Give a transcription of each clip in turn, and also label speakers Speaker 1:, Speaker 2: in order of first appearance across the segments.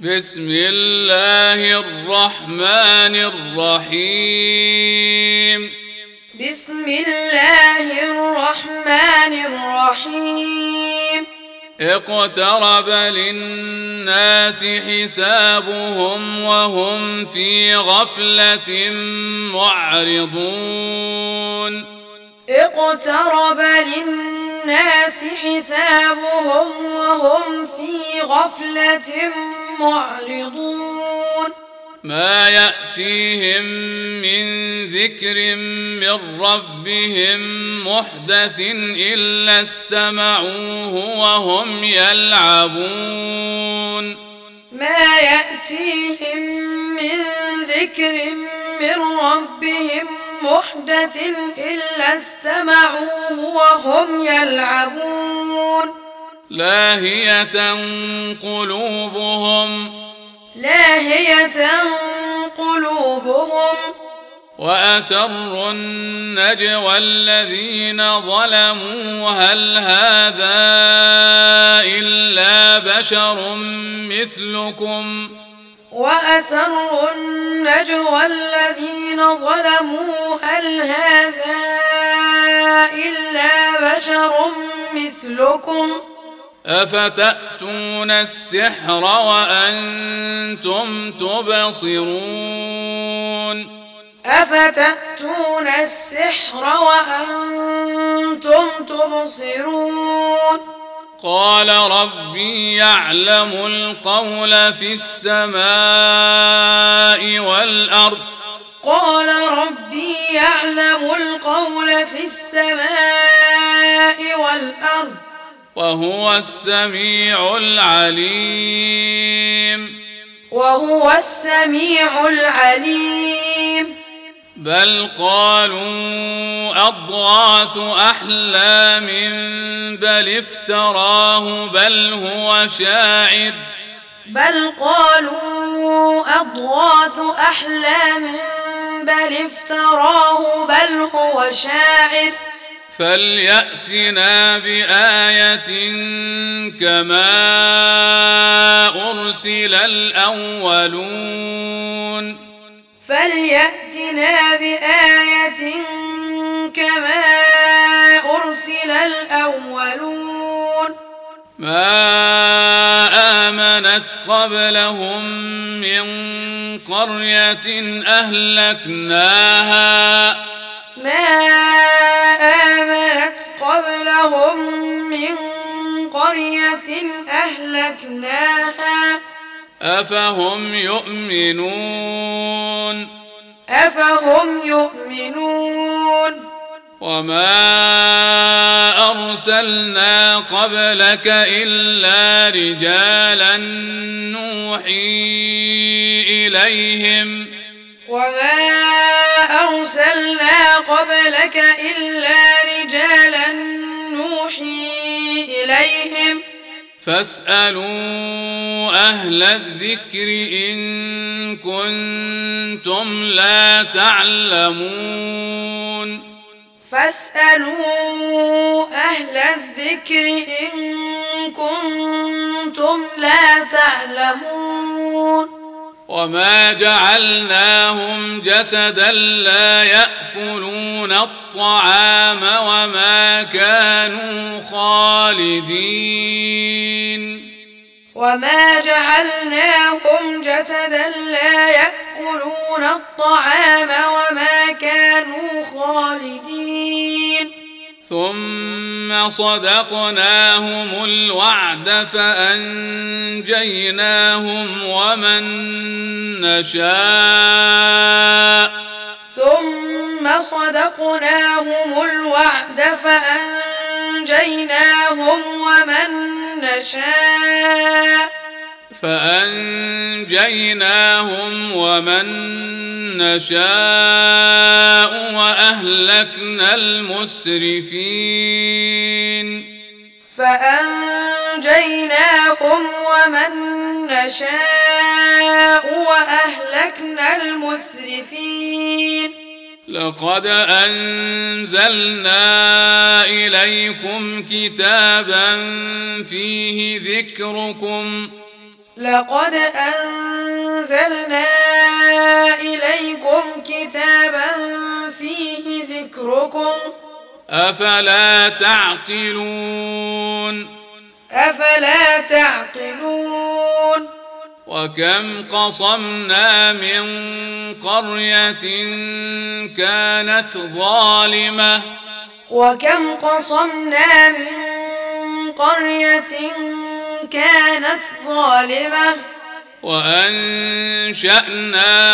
Speaker 1: بسم الله الرحمن الرحيم.
Speaker 2: بسم الله الرحمن الرحيم.
Speaker 1: اقترب للناس حسابهم وهم في غفلة معرضون.
Speaker 2: اقترب للناس حسابهم وهم في غفلة معرضون
Speaker 1: ما يأتيهم من ذكر من ربهم محدث إلا استمعوه وهم يلعبون.
Speaker 2: ما يأتيهم من ذكر من ربهم محدث إلا استمعوه وهم يلعبون.
Speaker 1: لاهية قلوبهم.
Speaker 2: لاهية قلوبهم.
Speaker 1: وأسروا النجوى الذين ظلموا. هل هذا إلا بشر مثلكم؟
Speaker 2: وأسروا النجوى الذين ظلموا. هل هذا إلا بشر مثلكم؟
Speaker 1: أفتأتون السحر وأنتم تبصرون؟
Speaker 2: أفتأتون السحر وأنتم تبصرون؟
Speaker 1: قال ربي يعلم القول في السماء والأرض.
Speaker 2: قال ربي يعلم القول في السماء والأرض.
Speaker 1: وهو السميع العليم.
Speaker 2: وهو السميع العليم.
Speaker 1: بل قالوا أضغاث أحلام بل افتراه بل هو شاعر.
Speaker 2: بل قالوا أضغاث أحلام بل افتراه بل هو شاعر.
Speaker 1: فليأتنا بآية كما أرسل الأولون.
Speaker 2: فليأتنا بآية كما أرسل الأولون.
Speaker 1: ما آمنت قبلهم من قرية أهلكناها.
Speaker 2: ما آمنت قبلهم من قرية أهلكناها.
Speaker 1: أفهم يؤمنون.
Speaker 2: أفهم يؤمنون.
Speaker 1: وما أرسلنا قبلك إلا رجالا نوحي إليهم.
Speaker 2: وما أرسلنا قبلك إلا رجالا نوحي إليهم
Speaker 1: فاسألوا أهل الذكر إن كنتم لا تعلمون
Speaker 2: فاسألوا أهل الذكر إن كنتم لا تعلمون
Speaker 1: وما جعلناهم جسدا لا يأكلون الطعام وما كانوا خالدين
Speaker 2: وما جعلناهم جسدا لا يأكلون الطعام وما كانوا خالدين
Speaker 1: ثم صدقناهم الوعد فأنجيناهم ومن نشاء.
Speaker 2: ثم صدقناهم الوعد فأنجيناهم ومن نشاء.
Speaker 1: فأنجيناهم ومن نشاء وأهلكنا المسرفين.
Speaker 2: فأنجيناهم ومن نشاء وأهلكنا المسرفين.
Speaker 1: لقد أنزلنا إليكم كتابا فيه ذكركم
Speaker 2: لقد أنزلنا إليكم كتابا فيه ذكركم.
Speaker 1: أفلا تعقلون؟
Speaker 2: أفلا تعقلون؟
Speaker 1: وكم قصمنا من قرية كانت ظالمة.
Speaker 2: وكم قصمنا من قرية كانت ظالمة.
Speaker 1: وأنشأنا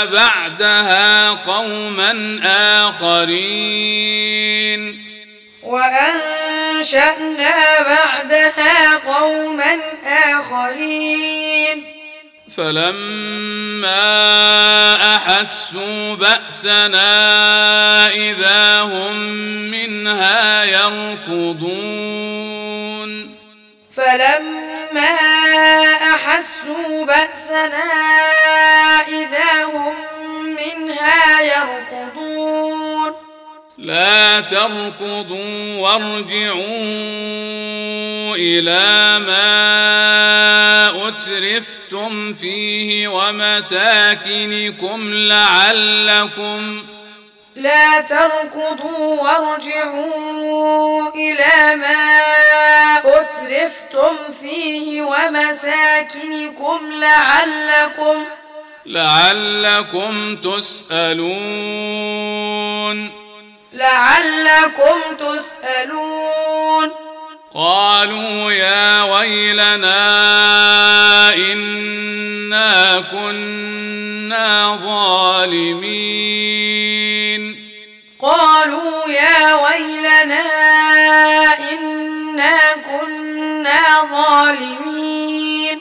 Speaker 1: بعدها قوما آخرين.
Speaker 2: وأنشأنا بعدها قوما آخرين.
Speaker 1: فلما أحسوا بأسنا إذا هم منها يركضون.
Speaker 2: فلما أحسوا بأسنا إذا هم منها يركضون.
Speaker 1: لا تركضوا وارجعوا إلى ما أترفتم فيه ومساكنكم لعلكم
Speaker 2: لا تركضوا وارجعوا إلى ما أترفتم فيه ومساكنكم لعلكم
Speaker 1: لعلكم تسألون.
Speaker 2: لعلكم تسألون.
Speaker 1: قالوا يا ويلنا إنا كنا ظالمين.
Speaker 2: قالوا يا ويلنا إنا كنا ظالمين.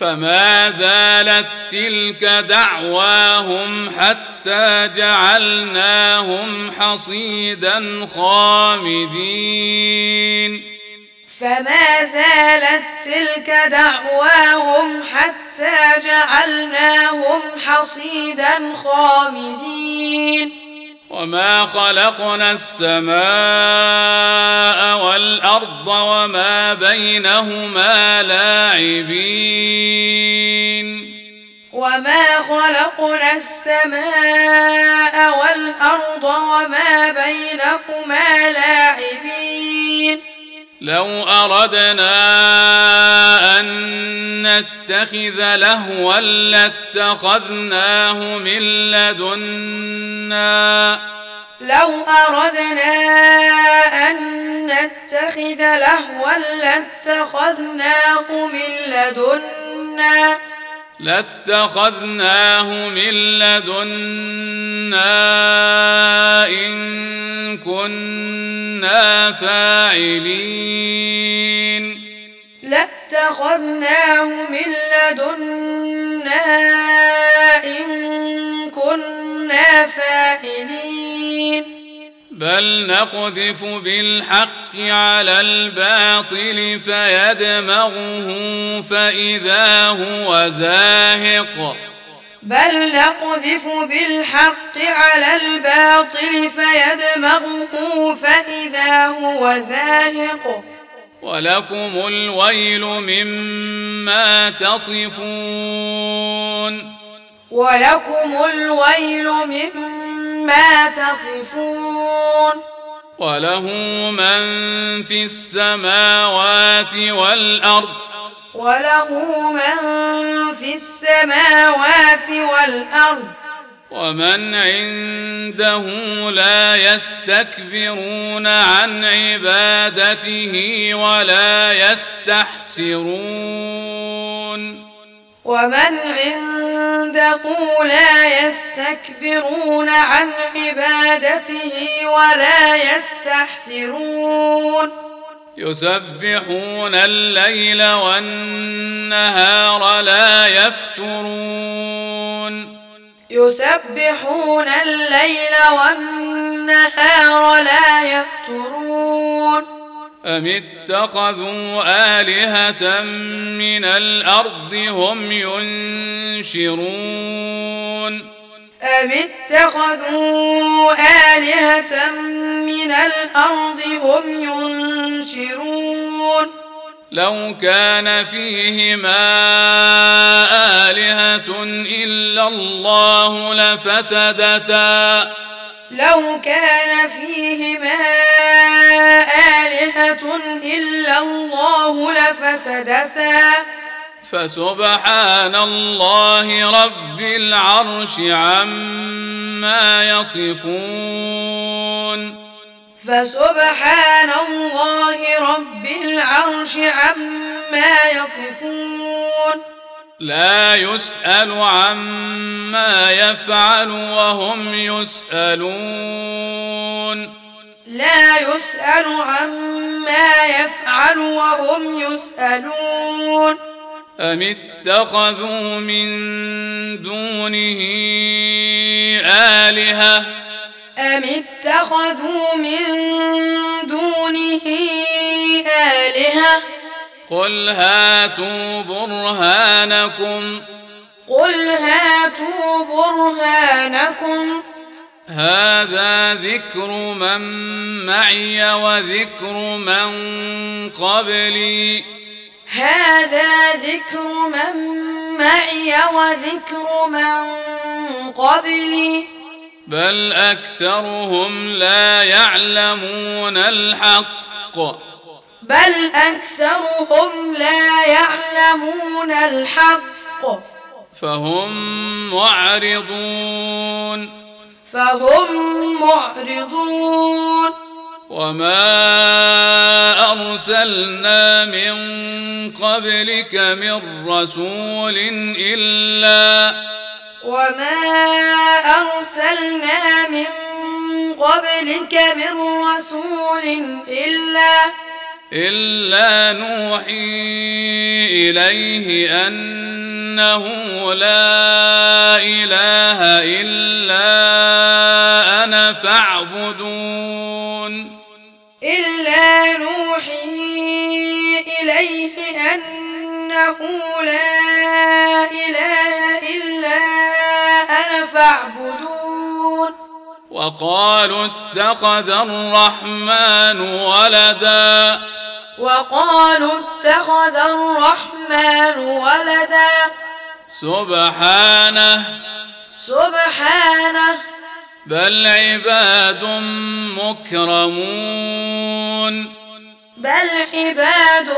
Speaker 1: فما زالت تلك دعواهم حتى جعلناهم حصيدا خامدين.
Speaker 2: فما زالت تلك دعواهم حتى جعلناهم حصيدا خامدين.
Speaker 1: وما خلقنا السماء والأرض وما بينهما لاعبين.
Speaker 2: وما خلقنا السماء والأرض وما بينهما لاعبين.
Speaker 1: لو أردنا أن نتخذ لهوا لاتخذناه من لدنا.
Speaker 2: لو أردنا أن نتخذ لهوا لاتخذناه من لدنا.
Speaker 1: لاتخذناه من لدنا إن كنا فاعلين.
Speaker 2: لاتخذناه من لدنا إن كنا فاعلين.
Speaker 1: بل نقذف بالحق على الباطل فيدمغه فإذا هو زاهق.
Speaker 2: بل نقذف بالحق على الباطل فيدمغه فإذا هو زاهق.
Speaker 1: ولكم الويل مما تصفون.
Speaker 2: ولكم الويل مما تصفون.
Speaker 1: وله من في السماوات والأرض.
Speaker 2: وله من في السماوات والأرض.
Speaker 1: ومن عنده لا يستكبرون عن عبادته ولا يستحسرون.
Speaker 2: ومن عنده لا يستكبرون عن عبادته ولا يستحسرون.
Speaker 1: يسبحون الليل والنهار لا يفترون.
Speaker 2: يسبحون الليل والنهار لا يفترون.
Speaker 1: أم اتخذوا آلهة من الأرض هم ينشرون
Speaker 2: أم اتخذوا آلهة من الأرض هم ينشرون
Speaker 1: لو كان فيهما آلهة إلا الله لفسدتا
Speaker 2: لو كان فيهما آلهة إلا الله لفسدتا.
Speaker 1: فسبحان الله رب العرش عما يصفون.
Speaker 2: فسبحان الله رب العرش عما يصفون.
Speaker 1: لا يسأل عما يفعل وهم يسألون.
Speaker 2: لا يسأل عما يفعل وهم يسألون.
Speaker 1: أم اتخذوا من دونه آلهة؟
Speaker 2: أم اتخذوا من دونه آلهة؟
Speaker 1: قل هاتوا برهانكم
Speaker 2: قل هاتوا برهانكم
Speaker 1: هذا ذكر من معي وذكر من قبلي
Speaker 2: هذا ذكر من معي وذكر من قبلي
Speaker 1: بل اكثرهم لا يعلمون الحق
Speaker 2: بل أكثرهم لا يعلمون الحق.
Speaker 1: فهم معرضون.
Speaker 2: فهم معرضون.
Speaker 1: وما أرسلنا من قبلك من رسول إلا
Speaker 2: وما أرسلنا من قبلك من رسول إلا
Speaker 1: إلا نوحي إليه أنه لا إله إلا أنا فاعبدون.
Speaker 2: إلا نوحي إليه أنه لا إله إلا أنا فاعبدون.
Speaker 1: وقالوا اتخذ الرحمن ولدا.
Speaker 2: وقالوا اتخذ الرحمن ولدا.
Speaker 1: سبحانه.
Speaker 2: سبحانه.
Speaker 1: بل عباد مكرمون.
Speaker 2: بل عباد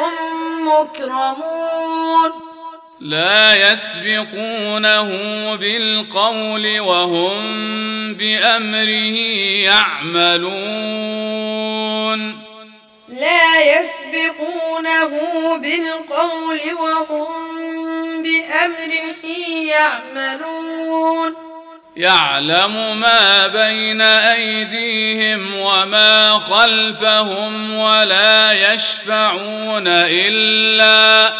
Speaker 2: مكرمون.
Speaker 1: لا يسبقونه بالقول وهم بأمره يعملون.
Speaker 2: لا يسبقونه بالقول وهم بأمره يعملون.
Speaker 1: يعلم ما بين أيديهم وما خلفهم ولا يشفعون إلا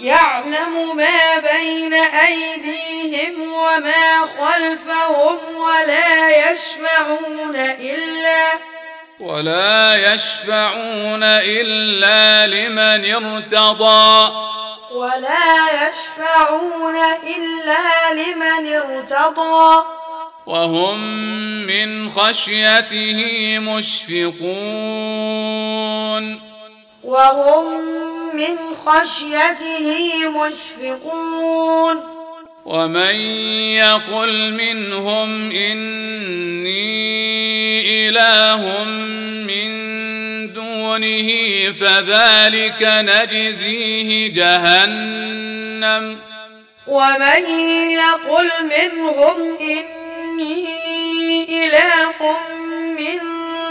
Speaker 2: يعلم ما بين أيديهم وما خلفهم ولا يشفعون إلا
Speaker 1: ولا يشفعون إلا لمن ارتضى.
Speaker 2: ولا يشفعون إلا لمن ارتضى.
Speaker 1: وهم من خشيته مشفقون.
Speaker 2: وهم من خشيته مشفقون.
Speaker 1: ومن يقل منهم إني إله من دونه فذلك نجزيه جهنم.
Speaker 2: ومن يقل منهم إني إله من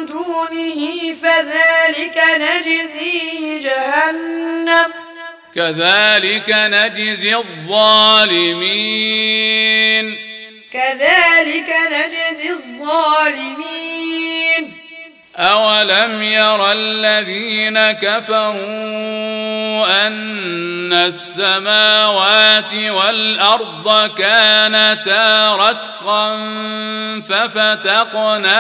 Speaker 2: دونه فذلك نجزيه جهنم.
Speaker 1: كذلك نجزي الظالمين.
Speaker 2: كذلك نجزي الظالمين.
Speaker 1: أولم ير الذين كفروا أن السماوات والأرض كانتا رتقا ففتقناهما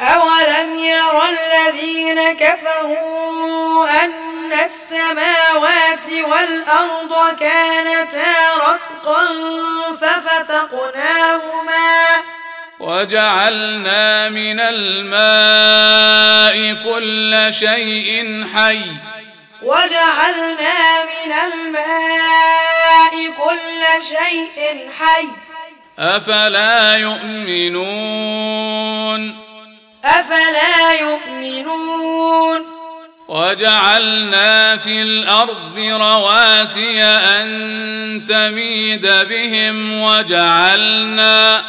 Speaker 2: أولم ير الذين كفروا أن السماوات والأرض كانتا رتقا ففتقناهما
Speaker 1: وجعلنا من الماء كل شيء حي.
Speaker 2: وجعلنا من الماء كل شيء حي.
Speaker 1: أفلا يؤمنون؟
Speaker 2: أفلا يؤمنون؟
Speaker 1: وجعلنا في الأرض رواسي أن تميد بهم وجعلنا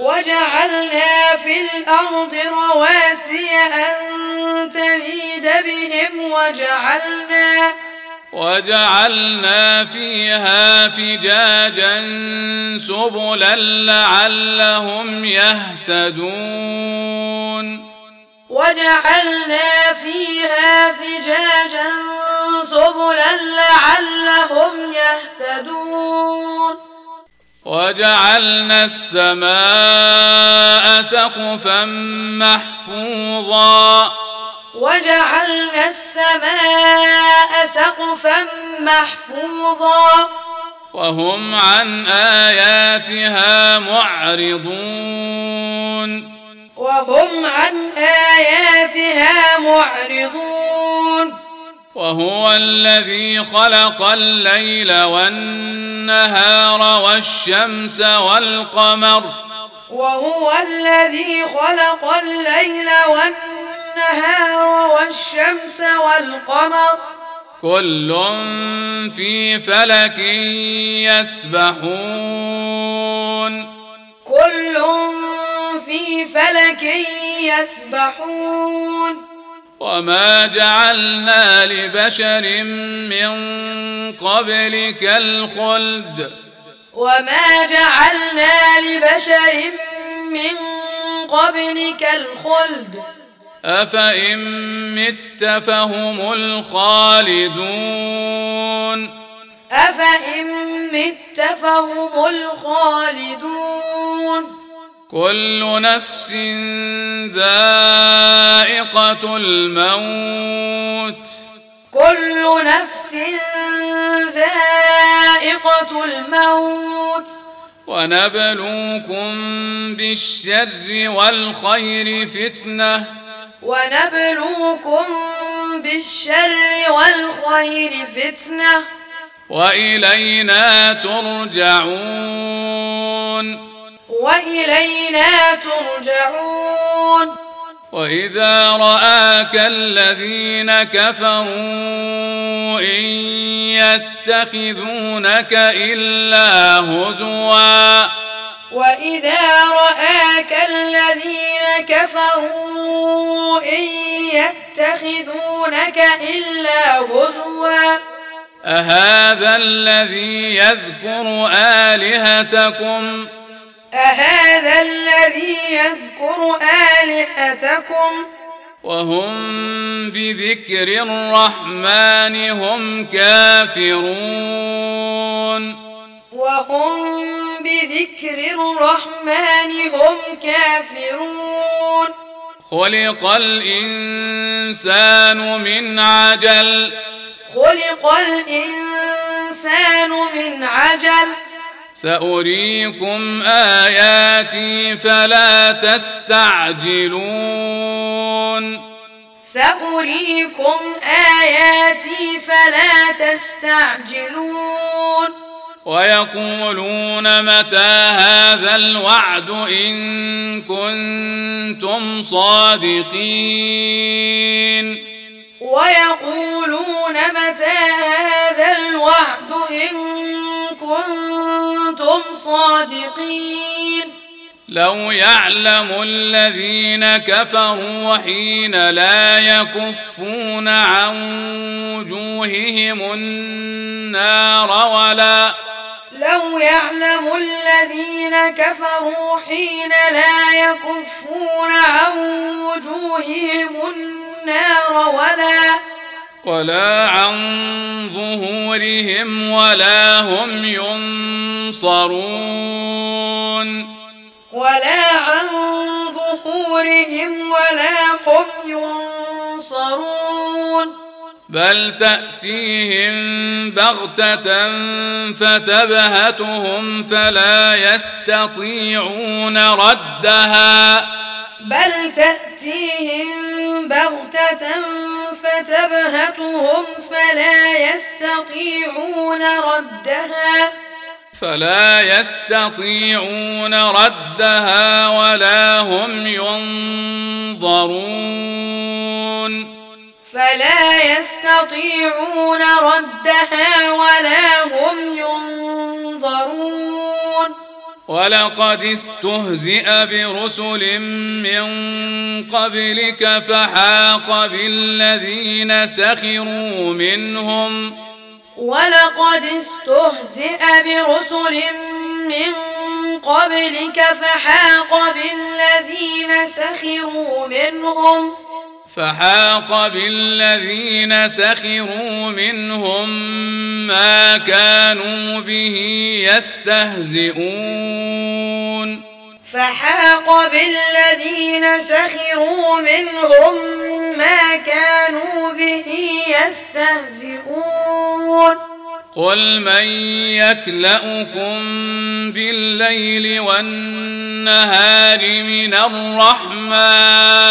Speaker 2: وجعلنا في الأرض رواسي أن تميد بهم وجعلنا
Speaker 1: وجعلنا فيها فجاجا سبلا لعلهم يهتدون.
Speaker 2: وجعلنا فيها فجاجا سبلا لعلهم يهتدون.
Speaker 1: وجعلنا السماء سقفا محفوظا.
Speaker 2: وجعلنا السماء سقفا محفوظا.
Speaker 1: وهم عن آياتها معرضون.
Speaker 2: وهم عن آياتها معرضون.
Speaker 1: وهو الذي خلق الليل والنهار والشمس والقمر.
Speaker 2: وهو الذي خلق الليل والنهار والشمس والقمر.
Speaker 1: كل في فلك يسبحون.
Speaker 2: كل في فلك يسبحون.
Speaker 1: وما جعلنا لبشر من قبلك الخلد
Speaker 2: وما جعلنا لبشر من قبلك الخلد
Speaker 1: أفإن مت فهم الخالدون
Speaker 2: أفإن مت فهم الخالدون
Speaker 1: كل نفس ذائقة الموت.
Speaker 2: كل نفس ذائقة الموت.
Speaker 1: ونبلوكم بالشر والخير فتنة.
Speaker 2: ونبلوكم بالشر والخير فتنة.
Speaker 1: وإلينا ترجعون.
Speaker 2: وإلينا ترجعون.
Speaker 1: وإذا رآك الذين كفروا إن يتخذونك إلا هزوا.
Speaker 2: وإذا رآك الذين كفروا إن يتخذونك إلا هزوا.
Speaker 1: أهذا الذي يذكر آلهتكم؟
Speaker 2: أهذا الذي يذكر آلهتكم؟
Speaker 1: وهم بذكر الرحمن هم كافرون.
Speaker 2: وهم بذكر الرحمن هم كافرون.
Speaker 1: خلق الإنسان من عجل.
Speaker 2: خلق الإنسان من عجل.
Speaker 1: سأريكم آياتي فلا تستعجلون.
Speaker 2: سأريكم آياتي فلا تستعجلون.
Speaker 1: ويقولون متى هذا الوعد إن كنتم صادقين.
Speaker 2: ويقولون متى هذا الوعد إن كنتم صادقين؟
Speaker 1: لو يعلم الذين كفروا حين لا يكفون عن وجوههم النار ولا
Speaker 2: لو يعلم الذين كفروا حين لا يكفون عن وجوههم النار ولا
Speaker 1: ولا عن ظهورهم ولا هم ينصرون.
Speaker 2: ولا عن ظهورهم ولا هم ينصرون.
Speaker 1: بل تأتيهم بغتة فتبهتهم فلا يستطيعون ردها.
Speaker 2: بل تأتيهم بغتة فتبهتهم فلا يستطيعون ردها
Speaker 1: فلا يستطيعون ردها ولا هم ينظرون
Speaker 2: فلا يستطيعون ردها ولا هم ينظرون
Speaker 1: ولقد استهزئ برسل من قبلك فحاق بالذين سخروا منهم.
Speaker 2: ولقد استهزئ برسل من قبلك فحاق بالذين سخروا منهم.
Speaker 1: فحاق بالذين سخروا منهم ما كانوا به يستهزئون.
Speaker 2: فحاق بالذين سخروا منهم ما كانوا به يستهزئون.
Speaker 1: قل من يكلأكم بالليل والنهار من الرحمن؟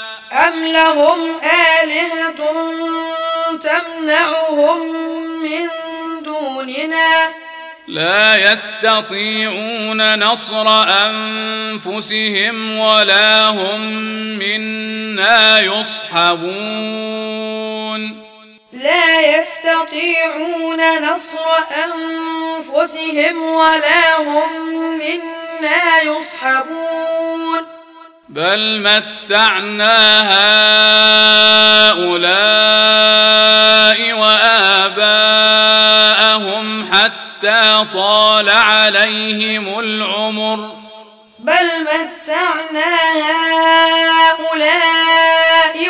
Speaker 2: أم لهم آلهة تمنعهم من دوننا
Speaker 1: لا يستطيعون نصر أنفسهم ولا هم منا يصحبون
Speaker 2: لا يستطيعون نصر أنفسهم ولا هم منا يصحبون
Speaker 1: بل متعنا هؤلاء وآباءهم حتى طال عليهم العمر.
Speaker 2: بل متعنا هؤلاء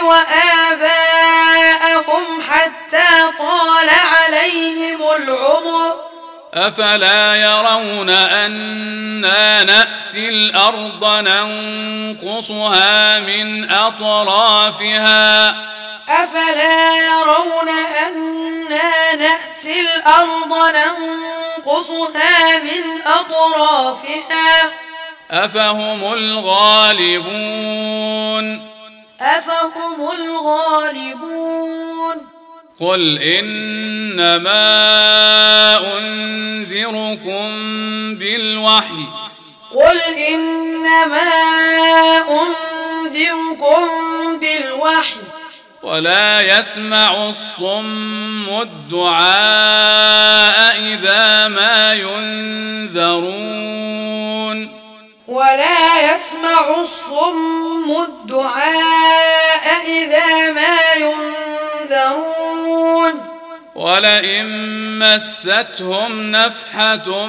Speaker 2: وآباءهم
Speaker 1: أفلا يرون أنا نأتي الأرض ننقصها من أطرافها؟
Speaker 2: أفلا يرون أنا نأتي الأرض ننقصها من أطرافها؟
Speaker 1: أفهم الغالبون؟
Speaker 2: أفهم الغالبون؟
Speaker 1: قل إنما أنذركم بالوحي
Speaker 2: قل إنما أنذركم بالوحي
Speaker 1: ولا يسمع الصم الدعاء إذا ما ينذرون
Speaker 2: ولا يسمع الصم الدعاء إذا ما ينذرون
Speaker 1: ولئن مستهم نفحة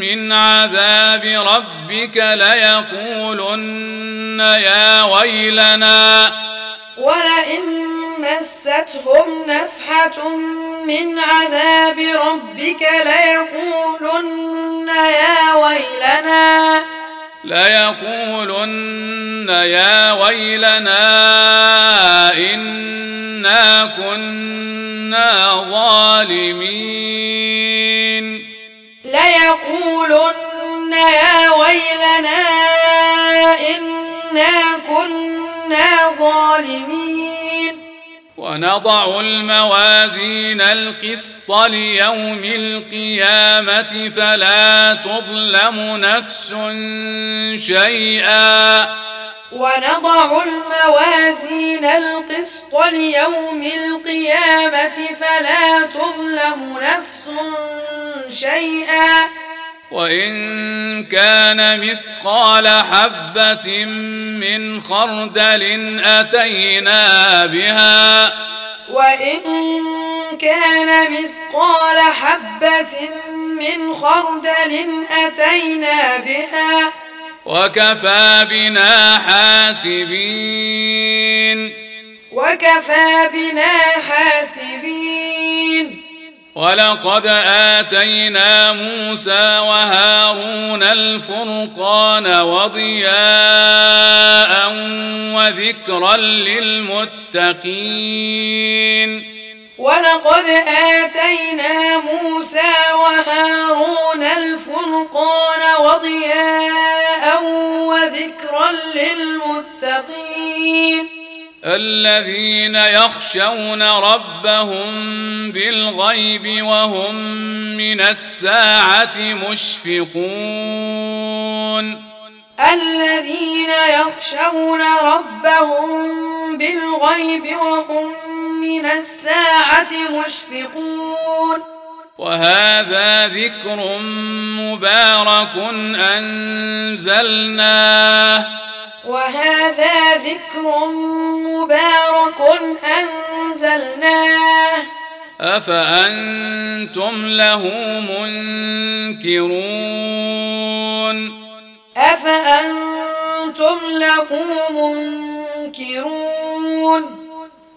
Speaker 1: من عذاب ربك ليقولن يا ويلنا.
Speaker 2: ولئن مستهم نفحة من عذاب ربك ليقولن يا ويلنا.
Speaker 1: ليقولن يا ويلنا إنا كنا ظالمين.
Speaker 2: ليقولن يا ويلنا إنا كنا ظالمين.
Speaker 1: ونضع الموازين القسط ليوم القيامة فلا تظلم نفس شيئا.
Speaker 2: ونضع الموازين القسط ليوم القيامة فلا تظلم نفس شيئا.
Speaker 1: وإن كان مثقال حبة من خردل أتينا بها.
Speaker 2: وإن كان مثقال حبة من خردل أتينا بها.
Speaker 1: وكفى بنا حاسبين.
Speaker 2: وكفى بنا حاسبين.
Speaker 1: ولقد آتينا موسى وهارون الفرقان وضياء وذكرا للمتقين.
Speaker 2: ولقد آتينا موسى وهارون الفرقان وضياء وذكرا للمتقين.
Speaker 1: الذين يخشون ربهم بالغيب وهم من الساعة مشفقون.
Speaker 2: الذين يخشون ربهم بالغيب وهم من الساعة مشفقون.
Speaker 1: وهذا ذكر مبارك أنزلناه.
Speaker 2: وهذا ذكر مبارك أنزلناه.
Speaker 1: أفأنتم له منكرون؟
Speaker 2: أفأنتم له منكرون؟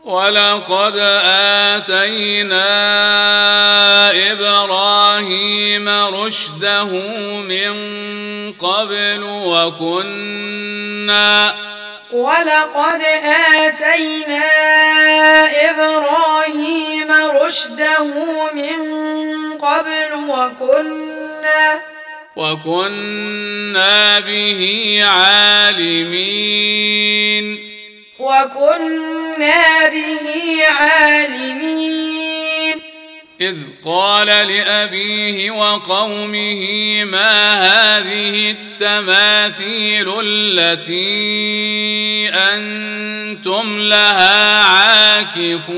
Speaker 1: ولقد آتينا إبراهيم رشده من قبل وكنا
Speaker 2: ولقد آتينا إبراهيم رشده من قبل وكنا
Speaker 1: وكنا به عالمين.
Speaker 2: وكنا به عالمين.
Speaker 1: إذ قال لأبيه وقومه ما هذه التماثيل التي أنتم لها عاكفون؟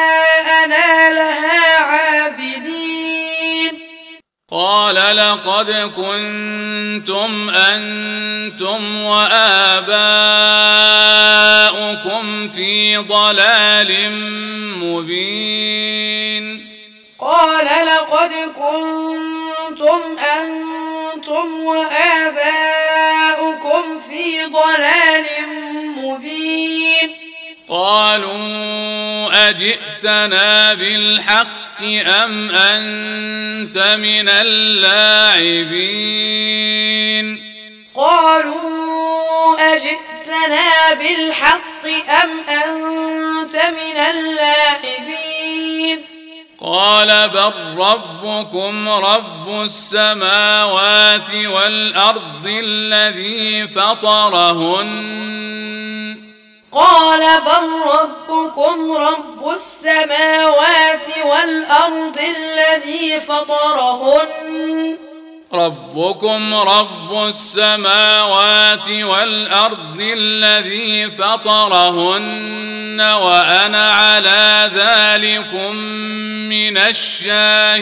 Speaker 1: قال لقد كنتم أنتم وآباؤكم في ضلال مبين.
Speaker 2: قال لقد كنتم أنتم وآباؤكم في ضلال مبين.
Speaker 1: قالوا أجئتنا بالحق أم أنت من اللاعبين
Speaker 2: قالوا أجئتنا بالحق أم أنت من اللاعبين
Speaker 1: قال بل ربكم رب السماوات والأرض الذي فطرهن
Speaker 2: قال بل ربكم رب السماوات والأرض الذي فطرهن.
Speaker 1: ربكم رب السماوات والأرض الذي فطرهن وأنا على ذلكم من الشاهدين.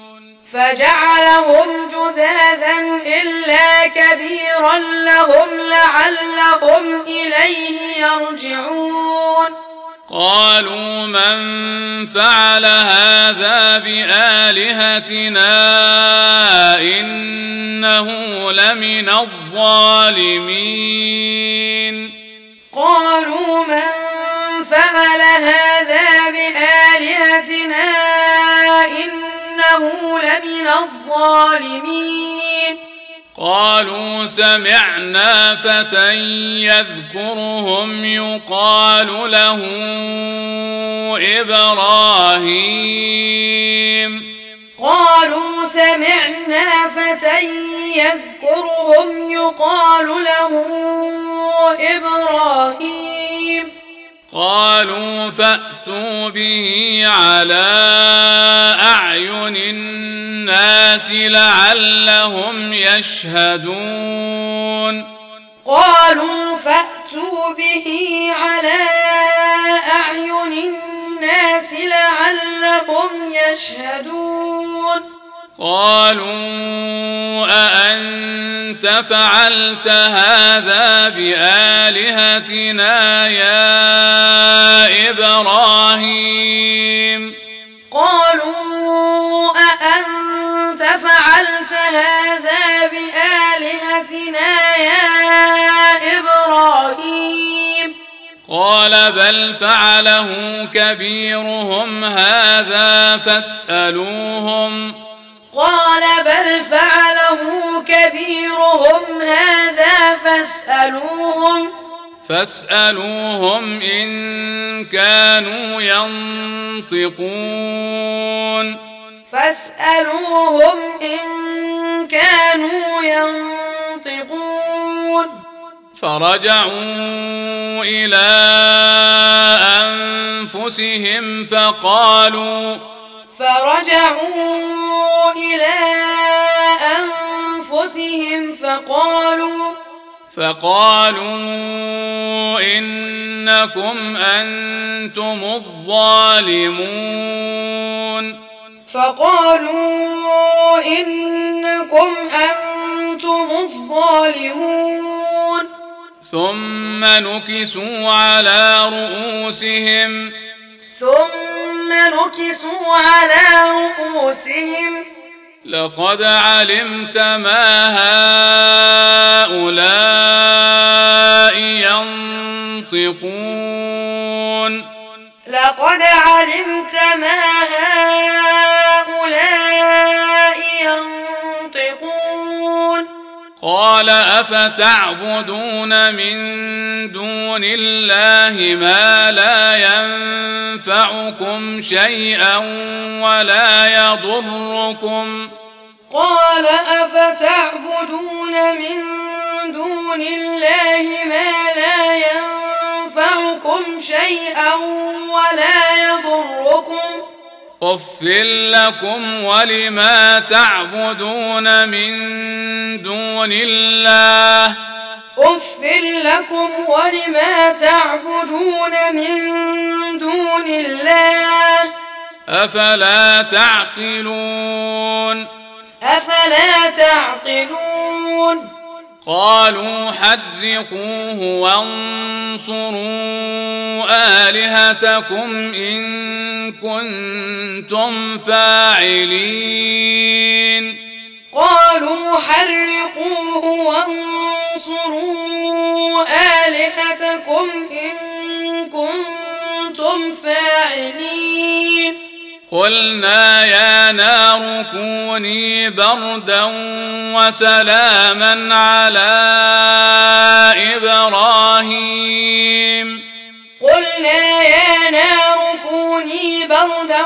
Speaker 2: فجعلهم جذاذا إلا كبيرا لهم لعلهم إليه يرجعون.
Speaker 1: قالوا من فعل هذا بآلهتنا إنه لمن الظالمين.
Speaker 2: قالوا من فعل هذا بآلهتنا إنه لمن الظالمين.
Speaker 1: قالوا سمعنا فتى يذكرهم يقال له إبراهيم.
Speaker 2: قالوا سمعنا فتى يذكرهم يقال له إبراهيم.
Speaker 1: قالوا فأتوا به على أعين الناس لعلهم يشهدون.
Speaker 2: قالوا فأتوا به على أعين الناس لعلهم يشهدون.
Speaker 1: قالوا أأنت فعلت هذا بآلهتنا يا إبراهيم؟
Speaker 2: قالوا أأنت فعلت هذا بآلهتنا يا إبراهيم؟
Speaker 1: قال بل فعله كبيرهم هذا فاسألوهم.
Speaker 2: قال بل فعله كبيرهم هذا فاسألوهم.
Speaker 1: فاسألوهم إن كانوا ينطقون.
Speaker 2: فاسألوهم إن كانوا ينطقون.
Speaker 1: فرجعوا إلى أنفسهم فقالوا
Speaker 2: فرجعوا إلى أنفسهم فقالوا
Speaker 1: فقالوا إنكم أنتم الظالمون.
Speaker 2: فقالوا إنكم أنتم الظالمون.
Speaker 1: ثم نكسوا على رؤوسهم
Speaker 2: ثم نكسوا على رؤوسهم.
Speaker 1: لقد علمت ما هؤلاء ينطقون.
Speaker 2: لقد علمت ما هؤلاء ينطقون.
Speaker 1: قال أفتعبدون من دون الله ما لا ينفعكم شيئا ولا يضركم؟
Speaker 2: قال أفتعبدون من دون الله ما لا ينفعكم شيئا ولا
Speaker 1: اف لكم ولما تعبدون من دون الله
Speaker 2: اف لكم ولما تعبدون من دون الله
Speaker 1: افلا تعقلون
Speaker 2: افلا تعقلون
Speaker 1: قالوا حرقوه وانصروا آلهتكم إن كنتم فاعلين.
Speaker 2: قالوا حرقوه وانصروا آلهتكم إن كنتم فاعلين.
Speaker 1: قلنا يا نار كوني بردا وسلاما على إبراهيم.
Speaker 2: قلنا يا نار كوني بردا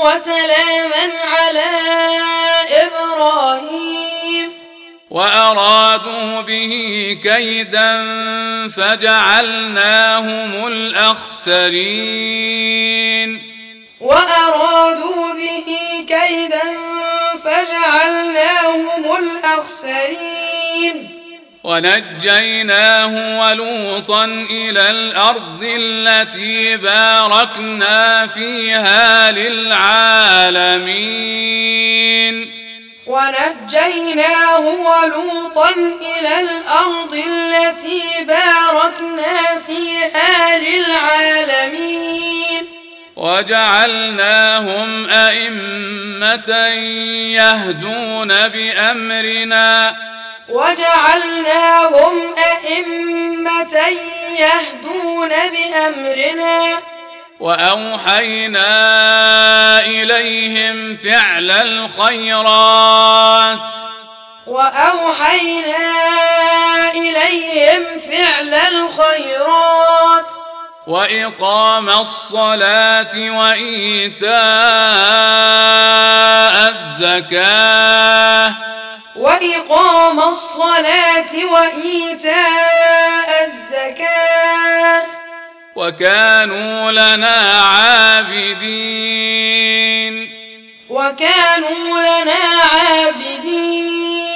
Speaker 2: وسلاما على إبراهيم.
Speaker 1: وأرادوا به كيدا فجعلناهم الأخسرين.
Speaker 2: وأرادوا به كيدا فجعلناهم الأخسرين.
Speaker 1: ونجيناه ولوطا إلى الأرض التي باركنا فيها للعالمين.
Speaker 2: ونجيناه ولوطا إلى الأرض التي باركنا فيها للعالمين.
Speaker 1: وجعلناهم أئمة يهدون بأمرنا.
Speaker 2: وجعلناهم أئمة يهدون بأمرنا.
Speaker 1: وأوحينا إليهم فعل الخيرات.
Speaker 2: وأوحينا إليهم فعل الخيرات.
Speaker 1: وإقام الصلاة وإيتاء الزكاة.
Speaker 2: وإقام الصلاة وإيتاء الزكاة.
Speaker 1: وكانوا لنا عابدين.
Speaker 2: وكانوا لنا عابدين.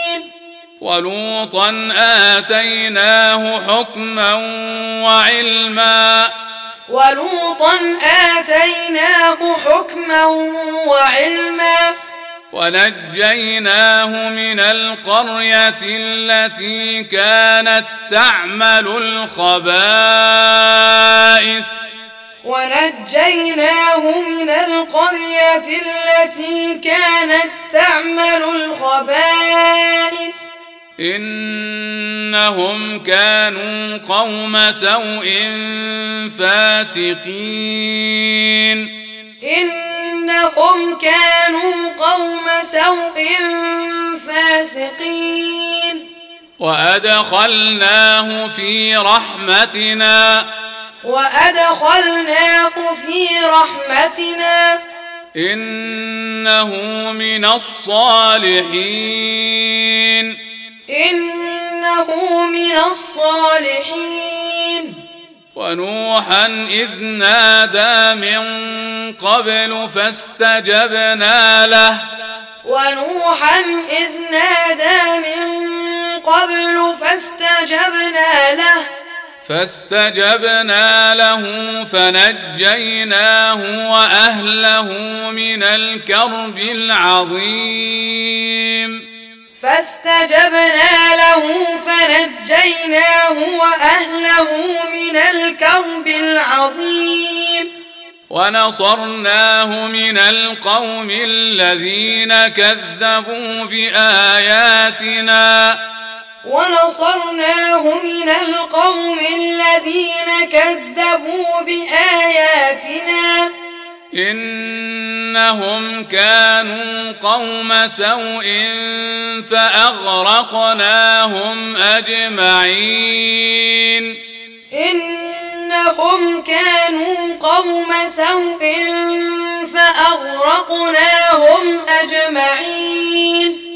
Speaker 1: ولوطا آتيناه حكما وعلما.
Speaker 2: ولوطا آتيناه حكما وعلما.
Speaker 1: ونجيناه من القرية التي كانت تعمل الخبائث.
Speaker 2: ونجيناه من القرية التي كانت تعمل الخبائث.
Speaker 1: إنهم كانوا قوم سوء فاسقين.
Speaker 2: إنهم كانوا قوم سوء فاسقين.
Speaker 1: وأدخلناه في رحمتنا.
Speaker 2: وأدخلناه في رحمتنا.
Speaker 1: إنه من الصالحين.
Speaker 2: إنه من الصالحين.
Speaker 1: ونوحا إذ نادى من قبل فاستجبنا له.
Speaker 2: ونوحا إذ نادى من قبل فاستجبنا له.
Speaker 1: فاستجبنا له فنجيناه وأهله من الكرب العظيم.
Speaker 2: فاستجبنا له فنجيناه وأهله من الكرب العظيم.
Speaker 1: ونصرناه من القوم الذين كذبوا بآياتنا.
Speaker 2: ونصرناه من القوم الذين كذبوا بآياتنا.
Speaker 1: إنهم كانوا قوم سوء فأغرقناهم أجمعين.
Speaker 2: إنهم كانوا قوم سوء فأغرقناهم أجمعين.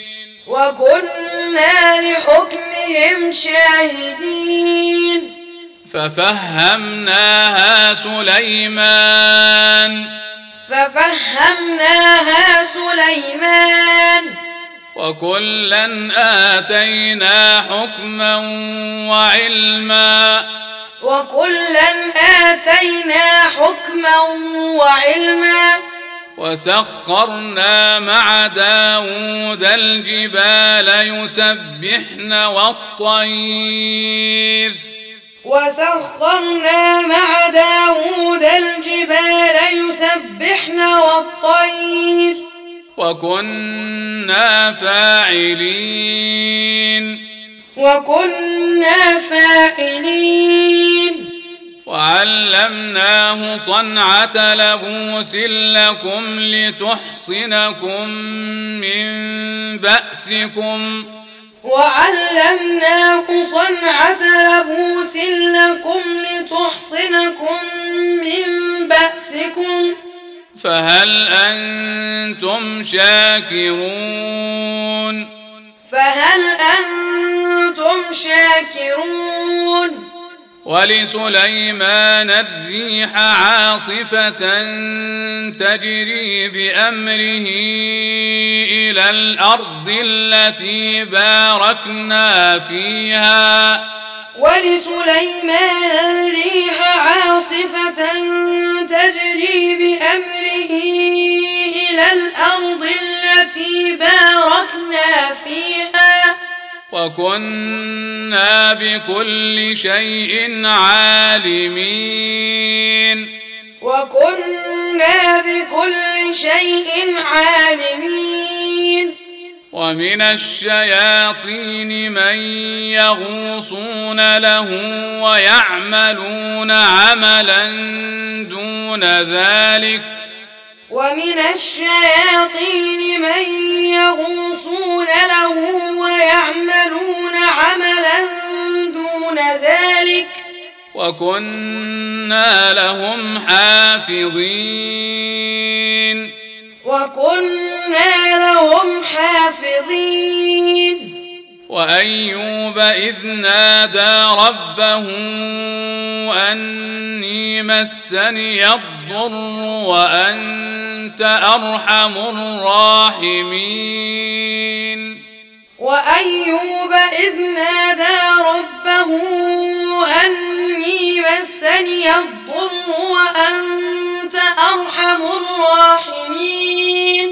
Speaker 2: وكنا لحكمهم شاهدين.
Speaker 1: ففهمناها سليمان.
Speaker 2: ففهمناها سليمان.
Speaker 1: وكلا آتينا حكما وعلما.
Speaker 2: وكلا آتينا حكما وعلما.
Speaker 1: وسخرنا مع داود الجبال يسبحن والطير.
Speaker 2: وسخرنا مع داود الجبال يسبحن والطير.
Speaker 1: وكنا فاعلين.
Speaker 2: وكنا فاعلين.
Speaker 1: وعلمناه صنعة لبوس لكم لتحصنكم من بأسكم.
Speaker 2: وعلمناه صنعة لبوس لكم لتحصنكم من بأسكم.
Speaker 1: فهل أنتم شاكرون؟
Speaker 2: فهل أنتم شاكرون؟
Speaker 1: ولسليمان الريح عاصفة تجري بأمره إلى الأرض التي باركنا فيها.
Speaker 2: ولسليمان الريح
Speaker 1: وكنا بكل شيء عالمين.
Speaker 2: وكنا بكل شيء عالمين.
Speaker 1: ومن الشياطين من يغوصون له ويعملون عملا دون ذلك.
Speaker 2: ومن الشياطين من يغوصون له ويعملون عملا دون ذلك
Speaker 1: وكنا لهم حافظين.
Speaker 2: وكنا لهم حافظين.
Speaker 1: وأيوب إذ نادى ربه أني مسني الضر وأنت أرحم الراحمين.
Speaker 2: وأيوب إذ نادى ربه أني مسني الضر وأنت أرحم الراحمين.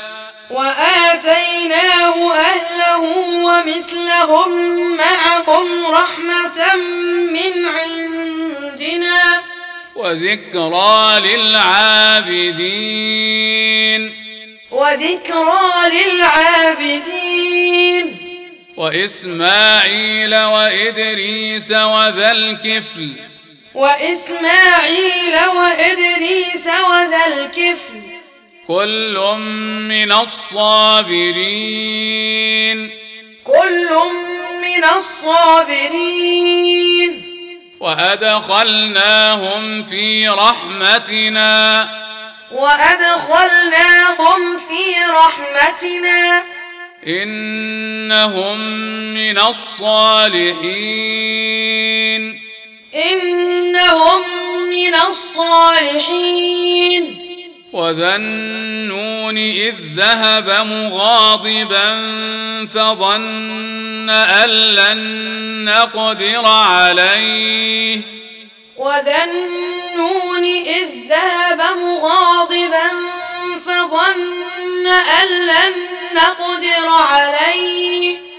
Speaker 2: وآتيناه أهله ومثلهم معهم رحمة من عندنا
Speaker 1: وذكرى للعابدين
Speaker 2: وذكرى للعابدين
Speaker 1: وإسماعيل وإدريس وذا الكفل
Speaker 2: وإسماعيل وإدريس وذا الكفل
Speaker 1: كل من الصابرين.
Speaker 2: كل من الصابرين.
Speaker 1: وأدخلناهم في رحمتنا.
Speaker 2: وأدخلناهم في رحمتنا.
Speaker 1: إنهم من الصالحين.
Speaker 2: إنهم من الصالحين.
Speaker 1: وذا النون اذ ذهب مغاضبا فظن ان لن نقدر عليه
Speaker 2: وذا النون إذ ذهب مغاضبا فظن أن لن نقدر عليه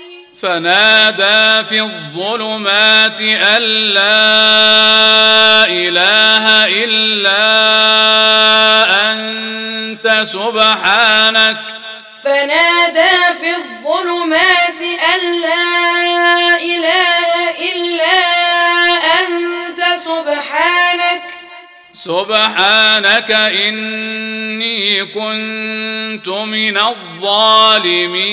Speaker 1: فنادى في الظلمات أن لا إله إلا أنت سبحانك.
Speaker 2: فنادى في الظلمات أن لا إله إلا أنت سبحانك.
Speaker 1: سبحانك إني كنت من الظالمين.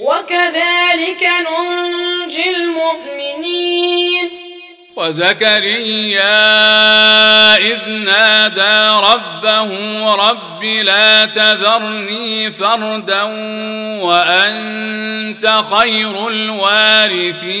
Speaker 2: وكذلك ننجي المؤمنين.
Speaker 1: وزكريا إذ نادى ربه رب لا تذرني فردا وأنت خير الوارثين.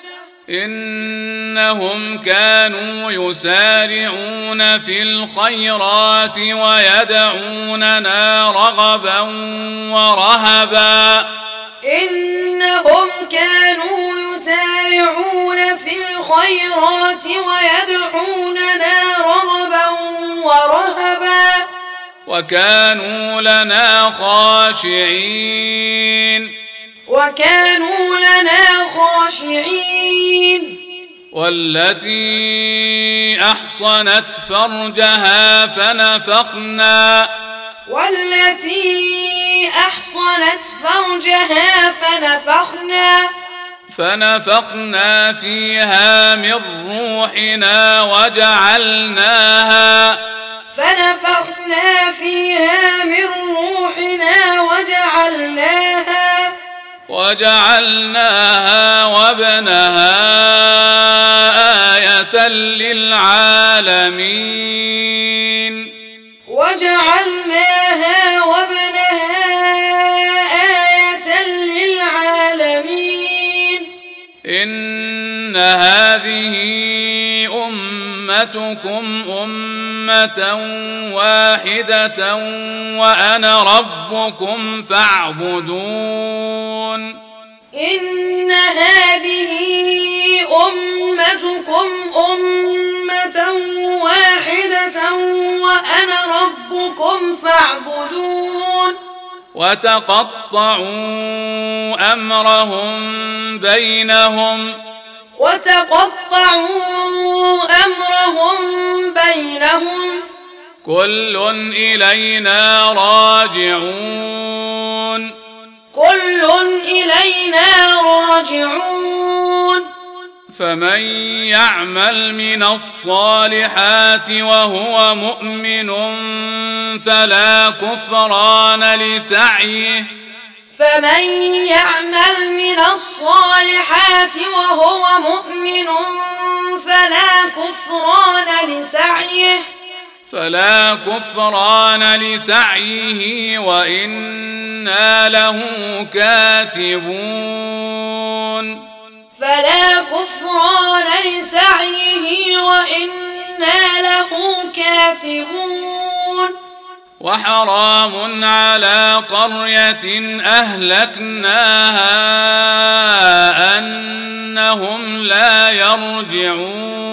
Speaker 1: إنهم كانوا يسارعون في الخيرات ويدعوننا رغبا ورهبا.
Speaker 2: إنهم كانوا يسارعون في الخيرات ويدعوننا رغبا ورهبا.
Speaker 1: وكانوا لنا خاشعين.
Speaker 2: وكانوا لنا خاشعين.
Speaker 1: والتي أحصنت فرجها فنفخنا.
Speaker 2: والتي أحصنت فرجها فنفخنا.
Speaker 1: فنفخنا فيها من روحنا وجعلناها.
Speaker 2: فنفخنا فيها من روحنا وجعلناها.
Speaker 1: وجعلناها وابنها آية للعالمين.
Speaker 2: وجعلناها وابنها آية للعالمين.
Speaker 1: إن هذه أمتكم أمة واحدة وأنا ربكم فاعبدون.
Speaker 2: إن هذه أمتكم أمة واحدة وأنا ربكم فاعبدون.
Speaker 1: وتقطعوا أمرهم بينهم
Speaker 2: وتقطعوا أمرهم بينهم.
Speaker 1: كل إلينا راجعون.
Speaker 2: كل إلينا راجعون.
Speaker 1: فمن يعمل من الصالحات وهو مؤمن فلا كفران لسعيه.
Speaker 2: فمن يعمل من الصالحات وهو مؤمن فلا كفران لسعيه.
Speaker 1: فلا كفران لسعيه وإنا له كاتبون.
Speaker 2: فلا كفران لسعيه وإنا له كاتبون.
Speaker 1: وحرام على قرية أهلكناها أنهم لا يرجعون.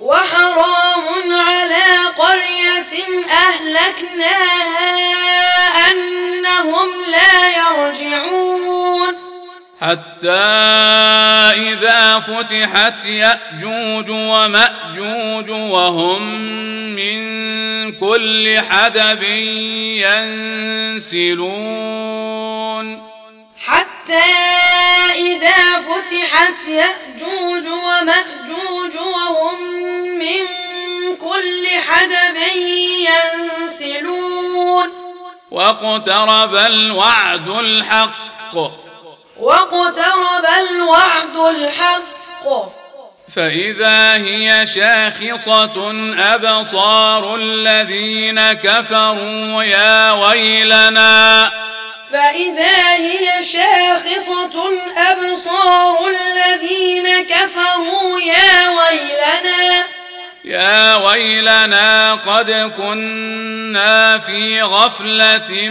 Speaker 2: وحرام على قرية أهلكناها أنهم لا يرجعون.
Speaker 1: حتى إذا فتحت يأجوج ومأجوج وهم من كل حدب ينسلون.
Speaker 2: حتى إذا فتحت يأجوج ومأجوج وهم من كل حدب ينسلون.
Speaker 1: واقترب الوعد الحق.
Speaker 2: واقترب الوعد الحق.
Speaker 1: فإذا هي شاخصة أبصار الذين كفروا يا ويلنا.
Speaker 2: فإذا هي شاخصة أبصار الذين كفروا يا ويلنا.
Speaker 1: يا ويلنا قد كنا في غفلة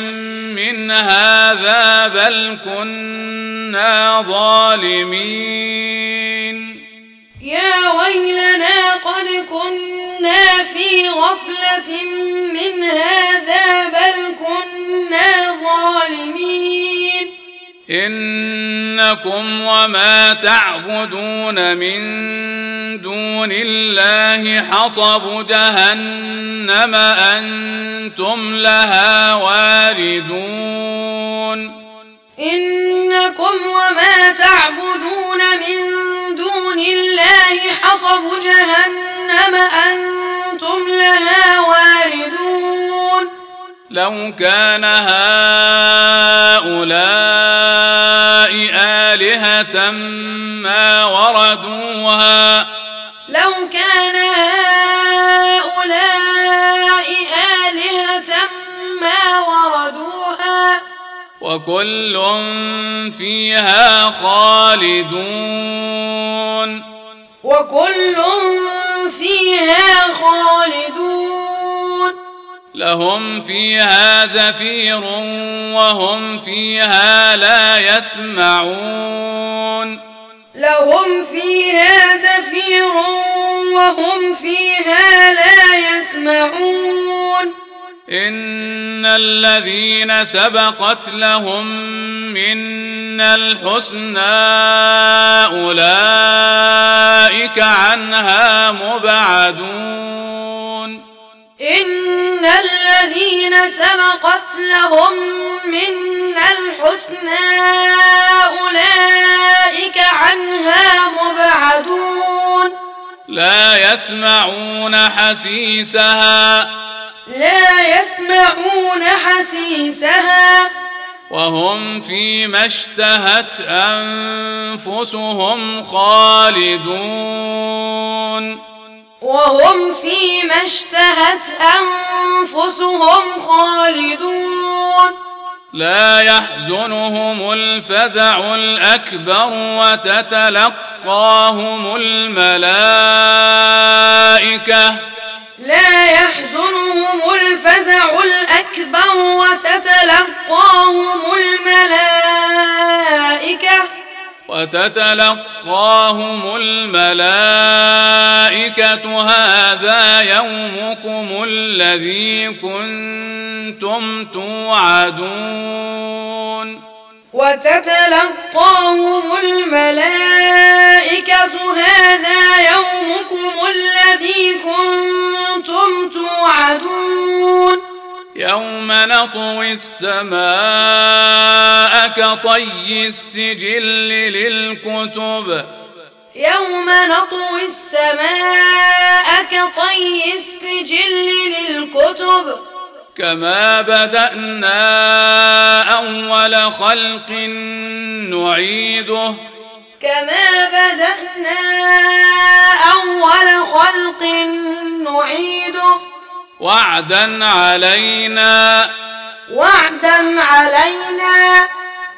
Speaker 1: من هذا بل كنا ظالمين.
Speaker 2: يا ويلنا قد كنا في غفلة من هذا بل كنا ظالمين.
Speaker 1: إنكم وما تعبدون من دون الله حصب جهنم أنتم لها واردون.
Speaker 2: إنكم وما تعبدون من دون الله حصب جهنم أنتم لها واردون.
Speaker 1: لو كان هؤلاء آلهة ما وردوها.
Speaker 2: لو كان هؤلاء آلهة ما وردوها.
Speaker 1: وكل فيها خالدون.
Speaker 2: وكل فيها خالدون.
Speaker 1: لهم فيها زفير وهم فيها لا يسمعون.
Speaker 2: لهم فيها زفير وهم فيها لا يسمعون.
Speaker 1: إن الذين سبقت لهم منا الحسنى أولئك عنها مبعدون.
Speaker 2: الذين سبقت لهم منا الحسنى أولئك عنها مبعدون.
Speaker 1: لا يسمعون حسيسها.
Speaker 2: لا يسمعون حسيسها.
Speaker 1: وهم فيما اشتهت أنفسهم خالدون.
Speaker 2: وهم فيما اشتهت أنفسهم خالدون.
Speaker 1: لا يحزنهم الفزع الأكبر وتتلقاهم الملائكة.
Speaker 2: لا يحزنهم الفزع الأكبر وتتلقاهم الملائكة.
Speaker 1: وتتلقاهم الملائكة هذا يومكم الذي كنتم توعدون
Speaker 2: وتتلقاهم الملائكة هذا يومكم الذي كنتم توعدون
Speaker 1: يوم نطوي السماء كطي السجل للكتب.
Speaker 2: يوم نطوي السماء كطي السجل للكتب.
Speaker 1: كما بدأنا أول خلق نعيده.
Speaker 2: كما بدأنا أول خلق نعيده
Speaker 1: وعدا علينا.
Speaker 2: وعدا علينا.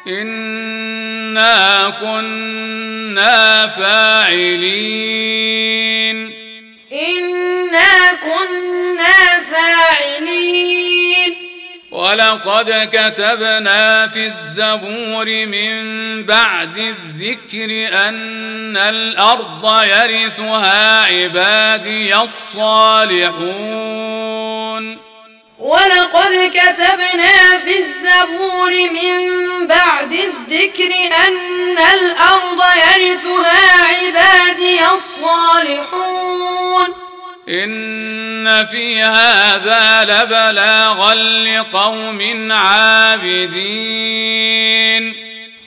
Speaker 1: إنا كنا فاعلين.
Speaker 2: إنا كنا فاعلين.
Speaker 1: ولقد كتبنا في الزبور من بعد الذكر أن الأرض يرثها عبادي الصالحون.
Speaker 2: ولقد كتبنا في الزبور من بعد الذكر أن الأرض يرثها عبادي الصالحون.
Speaker 1: إن في هذا لبلاغا لقوم عابدين.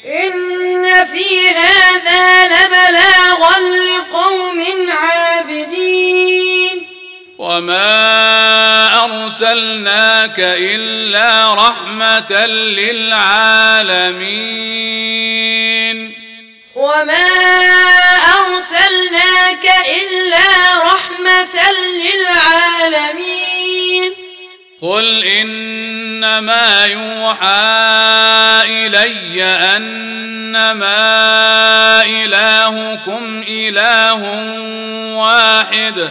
Speaker 2: إن في هذا لبلاغا لقوم عابدين.
Speaker 1: وما أرسلناك إلا رحمة للعالمين.
Speaker 2: وما أرسلناك إلا رحمة للعالمين
Speaker 1: قل إنما يوحى إلي أنما إلهكم إله واحد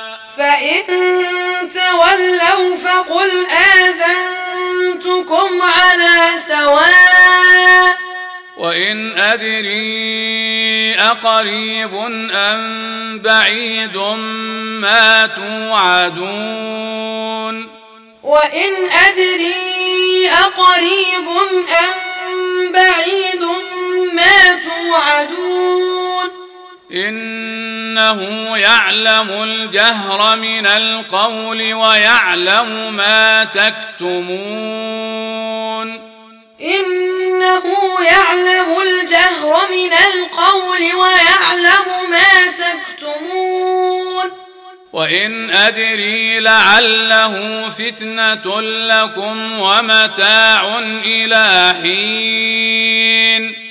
Speaker 2: فإن تولوا فقل آذنتكم على سواء
Speaker 1: وإن أدري أقريب أم بعيد ما توعدون
Speaker 2: وإن أدري أقريب أم بعيد ما توعدون
Speaker 1: إنه يعلم الجهر من القول ويعلم ما تكتمون.
Speaker 2: إنه يعلم الجهر من القول ويعلم ما تكتمون.
Speaker 1: وإن أدري لعله فتنة لكم ومتاع إلى حين.